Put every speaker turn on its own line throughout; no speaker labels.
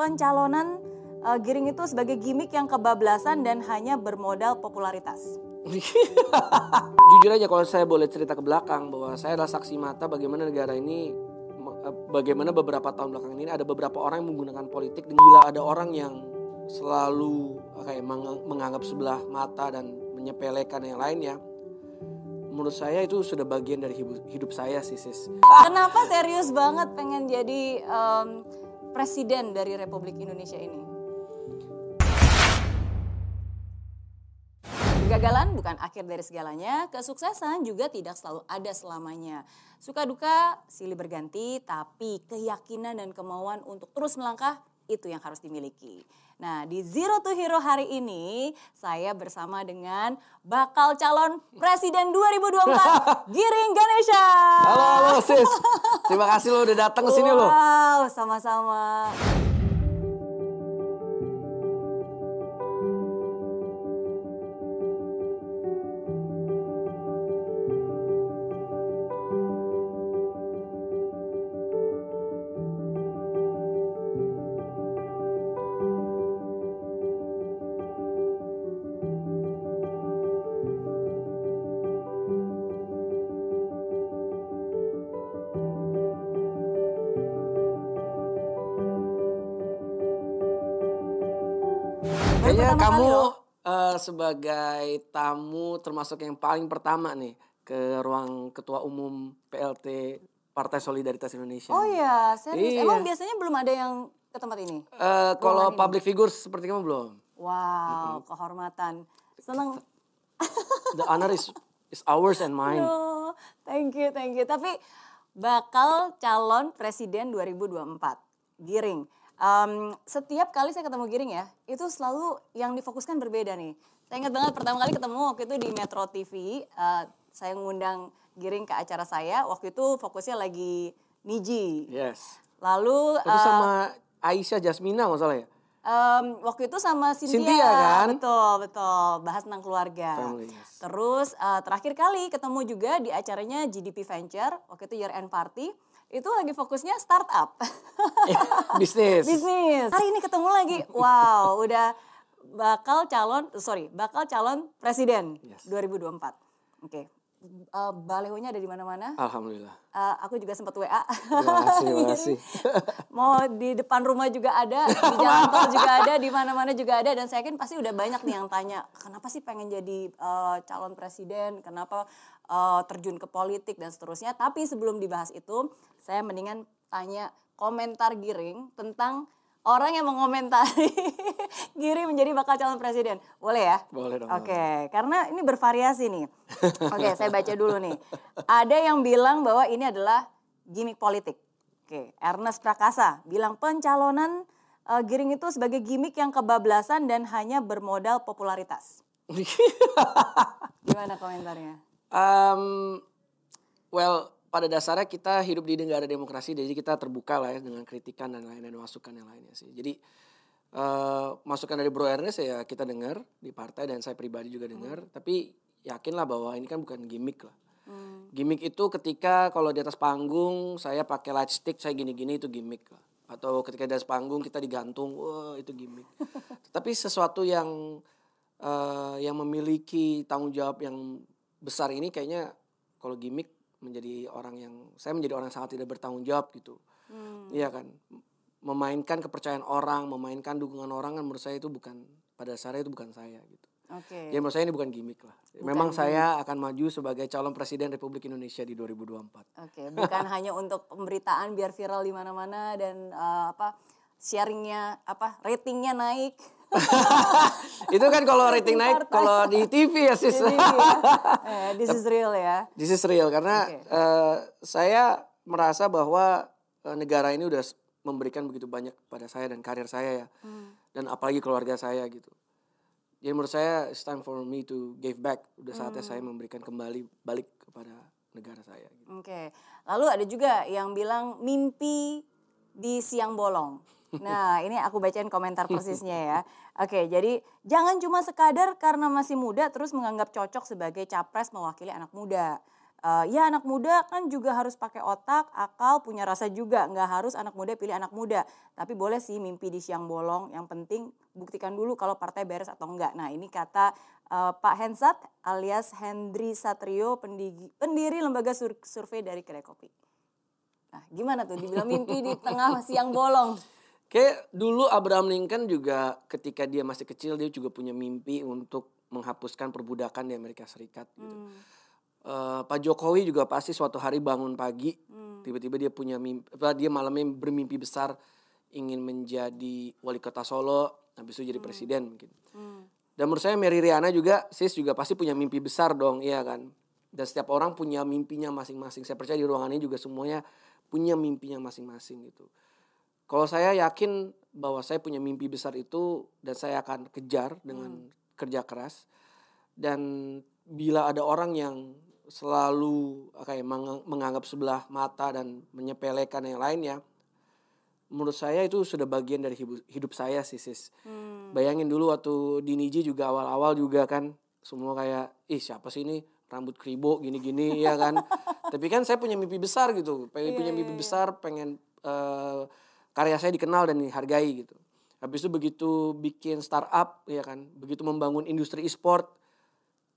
pencalonan uh, Giring itu sebagai gimmick yang kebablasan dan hanya bermodal popularitas.
Jujur aja kalau saya boleh cerita ke belakang bahwa saya adalah saksi mata bagaimana negara ini eh, bagaimana beberapa tahun belakang ini ada beberapa orang yang menggunakan politik dan gila ada orang yang selalu kayak menganggap sebelah mata dan menyepelekan yang lainnya. Menurut saya itu sudah bagian dari hidup, hidup saya sih sis.
Kenapa serius banget pengen jadi um, presiden dari Republik Indonesia ini? Kegagalan bukan akhir dari segalanya, kesuksesan juga tidak selalu ada selamanya. Suka duka silih berganti, tapi keyakinan dan kemauan untuk terus melangkah itu yang harus dimiliki. Nah, di Zero to Hero hari ini saya bersama dengan bakal calon presiden 2024 Giring Ganesha.
Halo, halo sis. Terima kasih lo udah datang ke sini
wow,
lo.
Wow, sama-sama.
Kayaknya kamu uh, sebagai tamu termasuk yang paling pertama nih ke ruang ketua umum PLT Partai Solidaritas Indonesia.
Oh iya, serius. Iya. Emang biasanya belum ada yang ke tempat ini?
Uh, kalau public figure seperti kamu belum.
Wow, mm -hmm. kehormatan. Seneng.
The honor is is ours and mine.
No, thank you, thank you. Tapi bakal calon presiden 2024, Giring Um, setiap kali saya ketemu Giring ya, itu selalu yang difokuskan berbeda nih. Saya ingat banget pertama kali ketemu waktu itu di Metro TV, uh, saya ngundang Giring ke acara saya. Waktu itu fokusnya lagi Niji.
Yes.
Lalu
itu uh, sama Aisyah Jasmina masalah ya?
Um, waktu itu sama Cynthia,
Cynthia kan?
Betul, betul. Bahas tentang keluarga.
Family, yes.
Terus uh, terakhir kali ketemu juga di acaranya GDP Venture, waktu itu year end party itu lagi fokusnya startup.
Bisnis.
Bisnis. Hari ini ketemu lagi. Wow, udah bakal calon sorry, bakal calon presiden yes. 2024. Oke. Okay. Uh, balehonya ada di mana-mana.
Alhamdulillah.
Uh, aku juga sempat WA.
Terima kasih, terima kasih.
Mau di depan rumah juga ada, di jalan tol juga ada, di mana-mana juga ada dan saya yakin pasti udah banyak nih yang tanya, kenapa sih pengen jadi uh, calon presiden? Kenapa uh, terjun ke politik dan seterusnya? Tapi sebelum dibahas itu, saya mendingan tanya komentar Giring tentang orang yang mengomentari Giring menjadi bakal calon presiden. Boleh ya?
Boleh dong.
Oke, okay. karena ini bervariasi nih. Oke, okay, saya baca dulu nih. Ada yang bilang bahwa ini adalah gimmick politik. Oke, okay. Ernest Prakasa bilang pencalonan uh, Giring itu sebagai gimmick yang kebablasan dan hanya bermodal popularitas. Gimana komentarnya?
Um, well, pada dasarnya kita hidup di negara demokrasi jadi kita terbuka lah ya dengan kritikan dan lain-lain masukan yang lainnya sih. Jadi uh, masukan dari Bro Ernest ya kita dengar di partai dan saya pribadi juga dengar. Hmm. Tapi yakinlah bahwa ini kan bukan gimmick lah. Hmm. Gimmick itu ketika kalau di atas panggung saya pakai light stick saya gini-gini itu gimmick lah. Atau ketika di atas panggung kita digantung, wah itu gimmick. Tapi sesuatu yang uh, yang memiliki tanggung jawab yang besar ini kayaknya kalau gimmick menjadi orang yang saya menjadi orang yang sangat tidak bertanggung jawab gitu hmm. iya kan memainkan kepercayaan orang memainkan dukungan orang kan menurut saya itu bukan pada dasarnya itu bukan saya gitu
Okay.
Ya menurut saya ini bukan gimmick lah. Bukan Memang gimmick. saya akan maju sebagai calon presiden Republik Indonesia di 2024. Oke,
okay. bukan hanya untuk pemberitaan biar viral di mana-mana dan uh, apa sharingnya apa ratingnya naik.
itu kan kalau rating naik kalau di TV ya sis. TV ya.
Eh, this is real ya.
This is real karena okay. uh, eh, saya merasa bahwa uh, negara ini udah memberikan begitu banyak pada saya dan karir saya ya. Hmm. Dan apalagi keluarga saya gitu. Jadi menurut saya it's time for me to give back. Udah saatnya hmm. saya memberikan kembali balik kepada negara saya. Gitu.
Oke. Okay. Lalu ada juga yang bilang mimpi di siang bolong. Nah, ini aku bacain komentar persisnya ya. Oke, jadi jangan cuma sekadar karena masih muda terus menganggap cocok sebagai capres mewakili anak muda. uh, ya anak muda kan juga harus pakai otak, akal, punya rasa juga. Nggak harus anak muda pilih anak muda. Tapi boleh sih mimpi di siang bolong. Yang penting buktikan dulu kalau partai beres atau enggak. Nah ini kata uh, Pak Hensat alias Hendri Satrio, pendiri, pendiri lembaga sur survei dari Kedai Kopi. Nah gimana tuh dibilang mimpi di tengah siang bolong?
Kayak dulu Abraham Lincoln juga ketika dia masih kecil dia juga punya mimpi untuk menghapuskan perbudakan di Amerika Serikat gitu. Hmm. Uh, Pak Jokowi juga pasti suatu hari bangun pagi hmm. tiba-tiba dia punya mimpi dia malamnya bermimpi besar ingin menjadi wali kota Solo habis itu jadi hmm. presiden mungkin. Hmm. Dan menurut saya Mary Riana juga sis juga pasti punya mimpi besar dong iya kan. Dan setiap orang punya mimpinya masing-masing. Saya percaya di ruangan ini juga semuanya punya mimpinya masing-masing gitu. Kalau saya yakin bahwa saya punya mimpi besar itu dan saya akan kejar dengan hmm. kerja keras. Dan bila ada orang yang selalu kayak menganggap sebelah mata dan menyepelekan yang lainnya, menurut saya itu sudah bagian dari hidup, hidup saya sih sis. Hmm. Bayangin dulu waktu di Niji juga awal-awal juga kan semua kayak ih siapa sih ini rambut kribo gini-gini ya kan. Tapi kan saya punya mimpi besar gitu, pengen yeah, punya mimpi yeah, iya. besar, pengen uh, karya saya dikenal dan dihargai gitu. Habis itu begitu bikin startup ya kan, begitu membangun industri e-sport,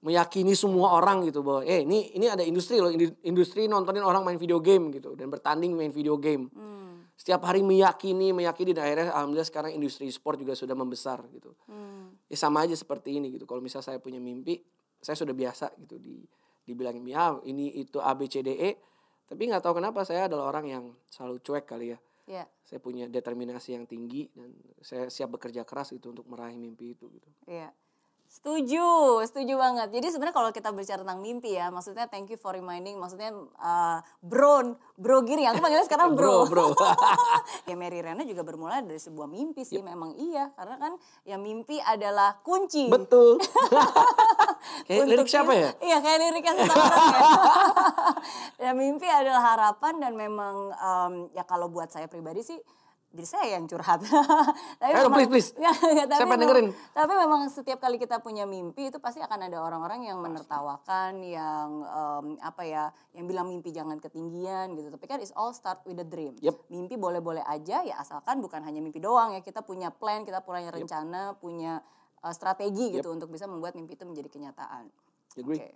meyakini semua orang gitu bahwa eh ini ini ada industri loh, industri nontonin orang main video game gitu dan bertanding main video game. Hmm. Setiap hari meyakini, meyakini dan akhirnya alhamdulillah sekarang industri e-sport juga sudah membesar gitu. Hmm. Ya sama aja seperti ini gitu. Kalau misal saya punya mimpi, saya sudah biasa gitu di dibilangin ya ini itu A B C D E tapi nggak tahu kenapa saya adalah orang yang selalu cuek kali ya Yeah. Saya punya determinasi yang tinggi dan saya siap bekerja keras itu untuk meraih mimpi itu gitu.
Iya. Setuju, setuju banget. Jadi sebenarnya kalau kita bicara tentang mimpi ya, maksudnya thank you for reminding, maksudnya uh, bro, bro Giri, aku panggilnya sekarang bro. bro, bro. ya Mary Rena juga bermula dari sebuah mimpi sih, yep. memang iya. Karena kan ya mimpi adalah kunci.
Betul. kayak lirik siapa ya?
Iya kayak lirik yang sekarang ya. ya mimpi adalah harapan dan memang um, ya kalau buat saya pribadi sih jadi saya yang curhat.
tapi Ayo, memang, please, please. Ya, ya, tapi Siapa memang, dengerin?
Tapi memang setiap kali kita punya mimpi itu pasti akan ada orang-orang yang menertawakan, yang um, apa ya, yang bilang mimpi jangan ketinggian gitu. Tapi kan it's all start with a dream.
Yep.
Mimpi boleh-boleh aja ya asalkan bukan hanya mimpi doang ya. Kita punya plan, kita punya rencana, yep. punya uh, strategi gitu yep. untuk bisa membuat mimpi itu menjadi kenyataan.
Oke. Okay.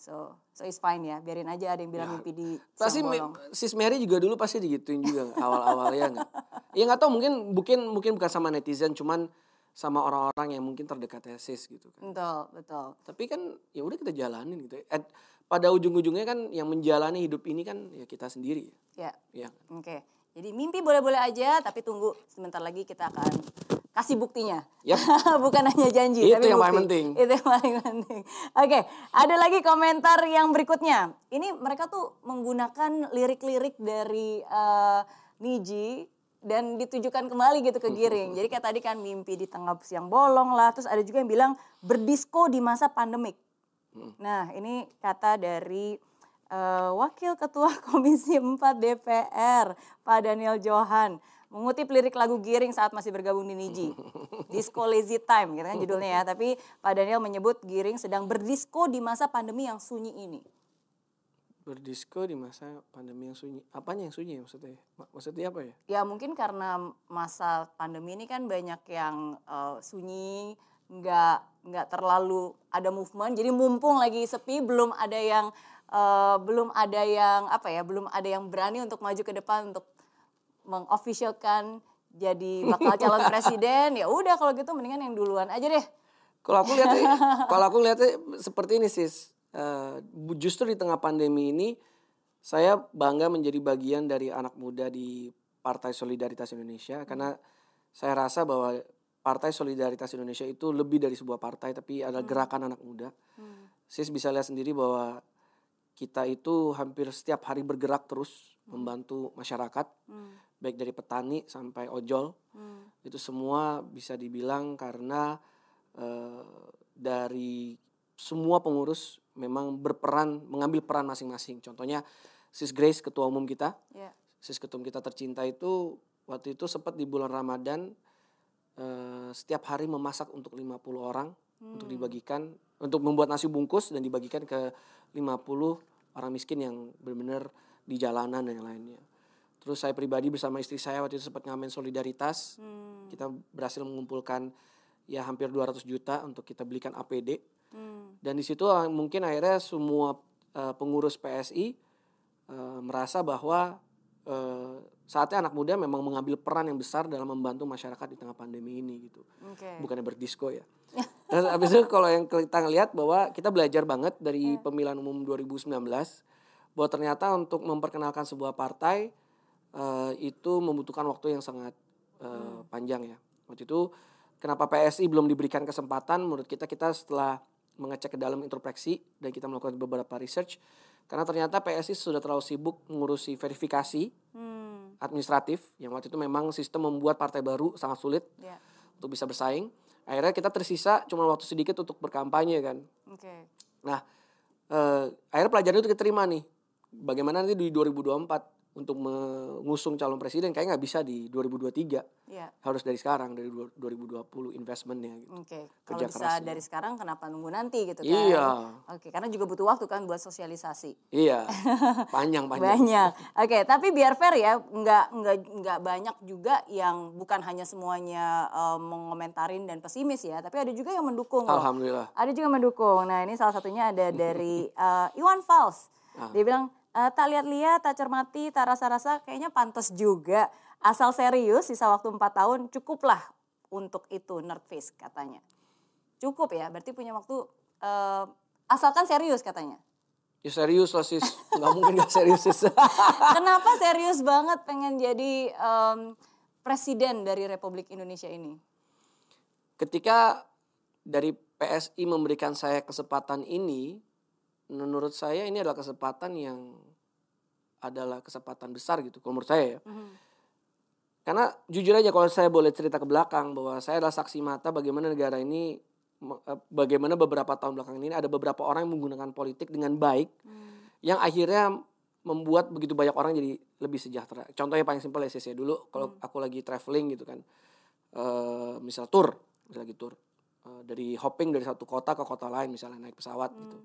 So, so it's fine ya. Biarin aja ada yang bilang ya. mimpi di
Pasti sis Mary juga dulu pasti digituin juga awal-awal ya enggak. Ya nggak tahu mungkin mungkin mungkin bukan sama netizen cuman sama orang-orang yang mungkin terdekat ya sis gitu kan.
Betul, betul.
Tapi kan ya udah kita jalanin gitu. At, pada ujung-ujungnya kan yang menjalani hidup ini kan ya kita sendiri
ya. Ya. Oke. Okay. Jadi mimpi boleh-boleh aja tapi tunggu sebentar lagi kita akan kasih buktinya. Yep. Bukan hanya janji,
Itu tapi yang bukti. paling penting.
Itu yang paling penting. Oke, ada lagi komentar yang berikutnya. Ini mereka tuh menggunakan lirik-lirik dari uh, Niji dan ditujukan kembali gitu ke Giring. Jadi kayak tadi kan mimpi di tengah siang bolong lah. Terus ada juga yang bilang berdisko di masa pandemik. Hmm. Nah ini kata dari uh, Wakil Ketua Komisi 4 DPR, Pak Daniel Johan mengutip lirik lagu Giring saat masih bergabung di Niji. Disco Lazy Time gitu kan judulnya ya. Tapi Pak Daniel menyebut Giring sedang berdisko di masa pandemi yang sunyi ini.
Berdisko di masa pandemi yang sunyi. Apanya yang sunyi maksudnya? Maksudnya apa ya?
Ya mungkin karena masa pandemi ini kan banyak yang uh, sunyi, nggak nggak terlalu ada movement. Jadi mumpung lagi sepi, belum ada yang uh, belum ada yang apa ya, belum ada yang berani untuk maju ke depan untuk mengofficialkan jadi bakal calon presiden ya udah kalau gitu mendingan yang duluan aja deh
kalau aku lihat kalau aku lihat seperti ini sis uh, justru di tengah pandemi ini saya bangga menjadi bagian dari anak muda di Partai Solidaritas Indonesia karena saya rasa bahwa Partai Solidaritas Indonesia itu lebih dari sebuah partai tapi ada hmm. gerakan anak muda. Hmm. Sis bisa lihat sendiri bahwa kita itu hampir setiap hari bergerak terus hmm. membantu masyarakat. Hmm baik dari petani sampai ojol hmm. itu semua bisa dibilang karena uh, dari semua pengurus memang berperan mengambil peran masing-masing contohnya Sis Grace ketua umum kita yeah. Sis ketua umum kita tercinta itu waktu itu sempat di bulan Ramadan uh, setiap hari memasak untuk 50 orang hmm. untuk dibagikan untuk membuat nasi bungkus dan dibagikan ke 50 orang miskin yang benar-benar di jalanan dan yang lainnya. Terus saya pribadi bersama istri saya waktu itu sempat ngamen solidaritas.
Hmm.
Kita berhasil mengumpulkan ya hampir 200 juta untuk kita belikan APD.
Hmm.
Dan di situ uh, mungkin akhirnya semua uh, pengurus PSI uh, merasa bahwa uh, saatnya anak muda memang mengambil peran yang besar dalam membantu masyarakat di tengah pandemi ini gitu.
Oke.
Bukannya berdisco ya. Terus habis itu kalau yang kita ngelihat bahwa kita belajar banget dari pemilihan umum 2019 bahwa ternyata untuk memperkenalkan sebuah partai uh, itu membutuhkan waktu yang sangat uh, panjang ya. Waktu itu kenapa PSI belum diberikan kesempatan menurut kita kita setelah mengecek ke dalam introspeksi dan kita melakukan beberapa research karena ternyata PSI sudah terlalu sibuk mengurusi verifikasi
Hmm.
administratif yang waktu itu memang sistem membuat partai baru sangat sulit
Ya.
untuk bisa bersaing. Akhirnya kita tersisa cuma waktu sedikit untuk berkampanye kan.
Oke.
Nah, eh, akhirnya pelajaran itu kita terima nih. Bagaimana nanti di 2024 untuk mengusung calon presiden kayaknya nggak bisa di 2023.
Ya.
Harus dari sekarang dari dua- 2020 investmentnya gitu.
Oke.
Kerja
Kalau bisa
kerasnya.
dari sekarang kenapa nunggu nanti gitu kan?
Iya.
Oke, karena juga butuh waktu kan buat sosialisasi.
Iya. Panjang panjang.
Banyak. Oke, tapi biar fair ya, nggak nggak nggak banyak juga yang bukan hanya semuanya eh, menkomentarin dan pesimis ya, tapi ada juga yang mendukung loh.
Alhamdulillah.
Ada juga yang mendukung. Nah ini salah satunya ada dari eh, Iwan Fals.
Ah.
Dia bilang "Eh, tak lihat-lihat, tak cermati, tak rasa-rasa, kayaknya pantas juga. Asal serius, sisa waktu 4 tahun cukuplah untuk itu nerdface katanya. Cukup ya, berarti punya waktu eh, asalkan serius katanya.
Ya serius lah sis. Nggak mungkin nggak serius sis.
Kenapa serius banget pengen jadi em, presiden dari Republik Indonesia ini?
Ketika dari PSI memberikan saya kesempatan ini, menurut saya ini adalah kesempatan yang adalah kesempatan besar gitu, kalau menurut saya ya.
Mhm.
Karena jujur aja kalau saya boleh cerita ke belakang bahwa saya adalah saksi mata bagaimana negara ini, eh, bagaimana beberapa tahun belakang ini ada beberapa orang yang menggunakan politik dengan baik, yang akhirnya membuat begitu banyak orang jadi lebih sejahtera. Contohnya paling simpel ya sis ya dulu kalau aku lagi traveling gitu kan, eh misal tour, misal lagi tour eh, dari hopping dari satu kota ke kota lain misalnya naik pesawat gitu.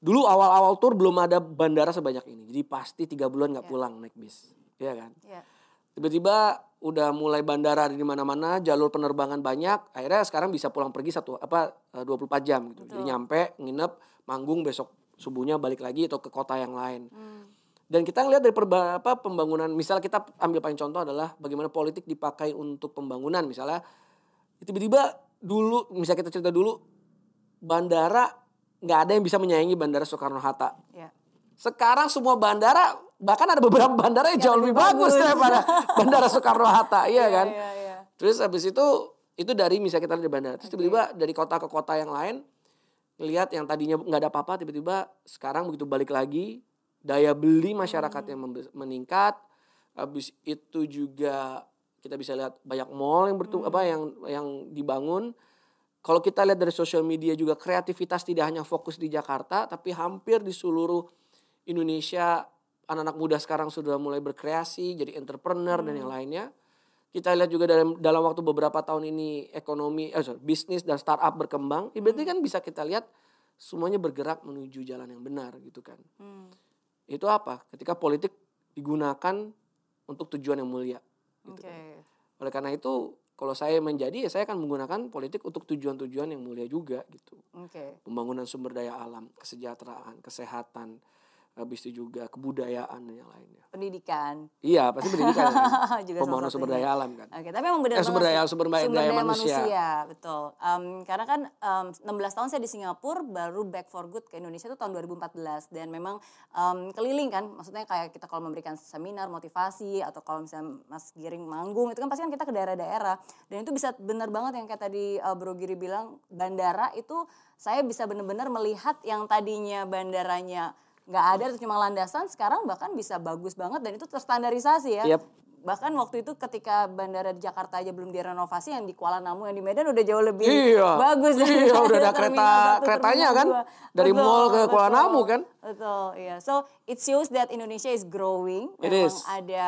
Dulu awal-awal tour belum ada bandara sebanyak ini, jadi pasti tiga bulan nggak pulang naik bis, ya kan?
Ya.
Tiba-tiba udah mulai bandara di mana-mana, jalur penerbangan banyak, akhirnya sekarang bisa pulang pergi satu apa eh, 24 jam gitu. Jadi nyampe, nginep, manggung besok subuhnya balik lagi atau ke kota yang lain.
Hmm.
Dan kita ngelihat dari perba, apa, pembangunan, misal kita ambil paling contoh adalah bagaimana politik dipakai untuk pembangunan. Misalnya tiba-tiba dulu, misal kita cerita dulu, bandara nggak ada yang bisa menyaingi bandara Soekarno-Hatta.
Ya.
Sekarang semua bandara, bahkan ada beberapa bandara yang jauh lebih bagus,
bagus.
daripada bandara Soekarno-Hatta, iya kan?
Iya, iya.
Terus habis itu, itu dari misalnya kita lihat di bandara. Terus tiba-tiba dari kota ke kota yang lain, ngelihat yang tadinya nggak ada apa-apa, tiba-tiba sekarang begitu balik lagi, daya beli masyarakat yang membe- meningkat. Habis itu juga kita bisa lihat banyak mall yang bertu apa yang yang dibangun. Kalau kita lihat dari sosial media juga kreativitas tidak hanya fokus di Jakarta, tapi hampir di seluruh Indonesia anak-anak muda sekarang sudah mulai berkreasi, jadi entrepreneur dan yang lainnya. Kita lihat juga dalam dalam waktu beberapa tahun ini ekonomi, eh, sorry, bisnis dan startup berkembang. Ya, berarti kan bisa kita lihat semuanya bergerak menuju jalan yang benar gitu kan.
Hmm.
Itu apa? Ketika politik digunakan untuk tujuan yang mulia.
Oke.
Oleh karena itu, kalau saya menjadi ya saya akan menggunakan politik untuk tujuan-tujuan yang mulia juga gitu.
Oke.
Pembangunan sumber daya alam, kesejahteraan, kesehatan, habis itu juga kebudayaan dan yang lainnya.
Pendidikan.
Iya, pasti pendidikan kan.
Juga
Pembangunan sumber daya alam kan.
Oke, tapi emang benar
Eh, sumber daya-
sih.
sumber daya manusia.
betul. Em, karena kan em, 16 tahun saya di Singapura, baru back for good ke Indonesia itu tahun 2014 dan memang em, keliling kan, maksudnya kayak kita kalau memberikan seminar motivasi atau kalau misalnya Mas Giring manggung itu kan pasti kan kita ke daerah-daerah dan itu bisa benar banget yang kayak tadi eh, Bro Giri bilang bandara itu saya bisa benar-benar melihat yang tadinya bandaranya nggak ada atau cuma landasan sekarang bahkan bisa bagus banget dan itu terstandarisasi ya
Yap.
bahkan waktu itu ketika bandara di Jakarta aja belum direnovasi yang di Kuala Namu yang di Medan udah jauh lebih
Iya.
bagus
Iya, udah ada kereta
satu,
keretanya kan
dua.
dari
Betul,
mall ke Kuala
betul.
Namu kan.
betul iya so it shows that Indonesia is growing
It
memang
is.
ada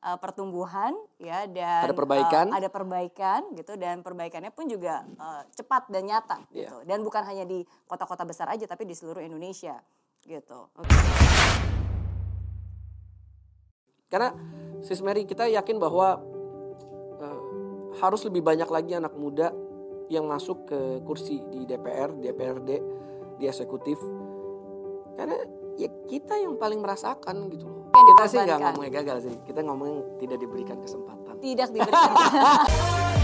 uh, pertumbuhan ya dan
Ada perbaikan.
uh, ada perbaikan gitu dan perbaikannya pun juga uh, cepat dan nyata
Iya.
gitu dan bukan hanya di kota-kota besar aja tapi di seluruh Indonesia gitu. Oke.
Karena Sis Mary kita yakin bahwa eh, harus lebih banyak lagi anak muda yang masuk ke kursi di DPR, DPRD, di eksekutif. Karena ya kita yang paling merasakan gitu loh.
Yang
Kita sih nggak ngomongnya gagal sih. Kita ngomong tidak diberikan kesempatan.
Tidak diberikan.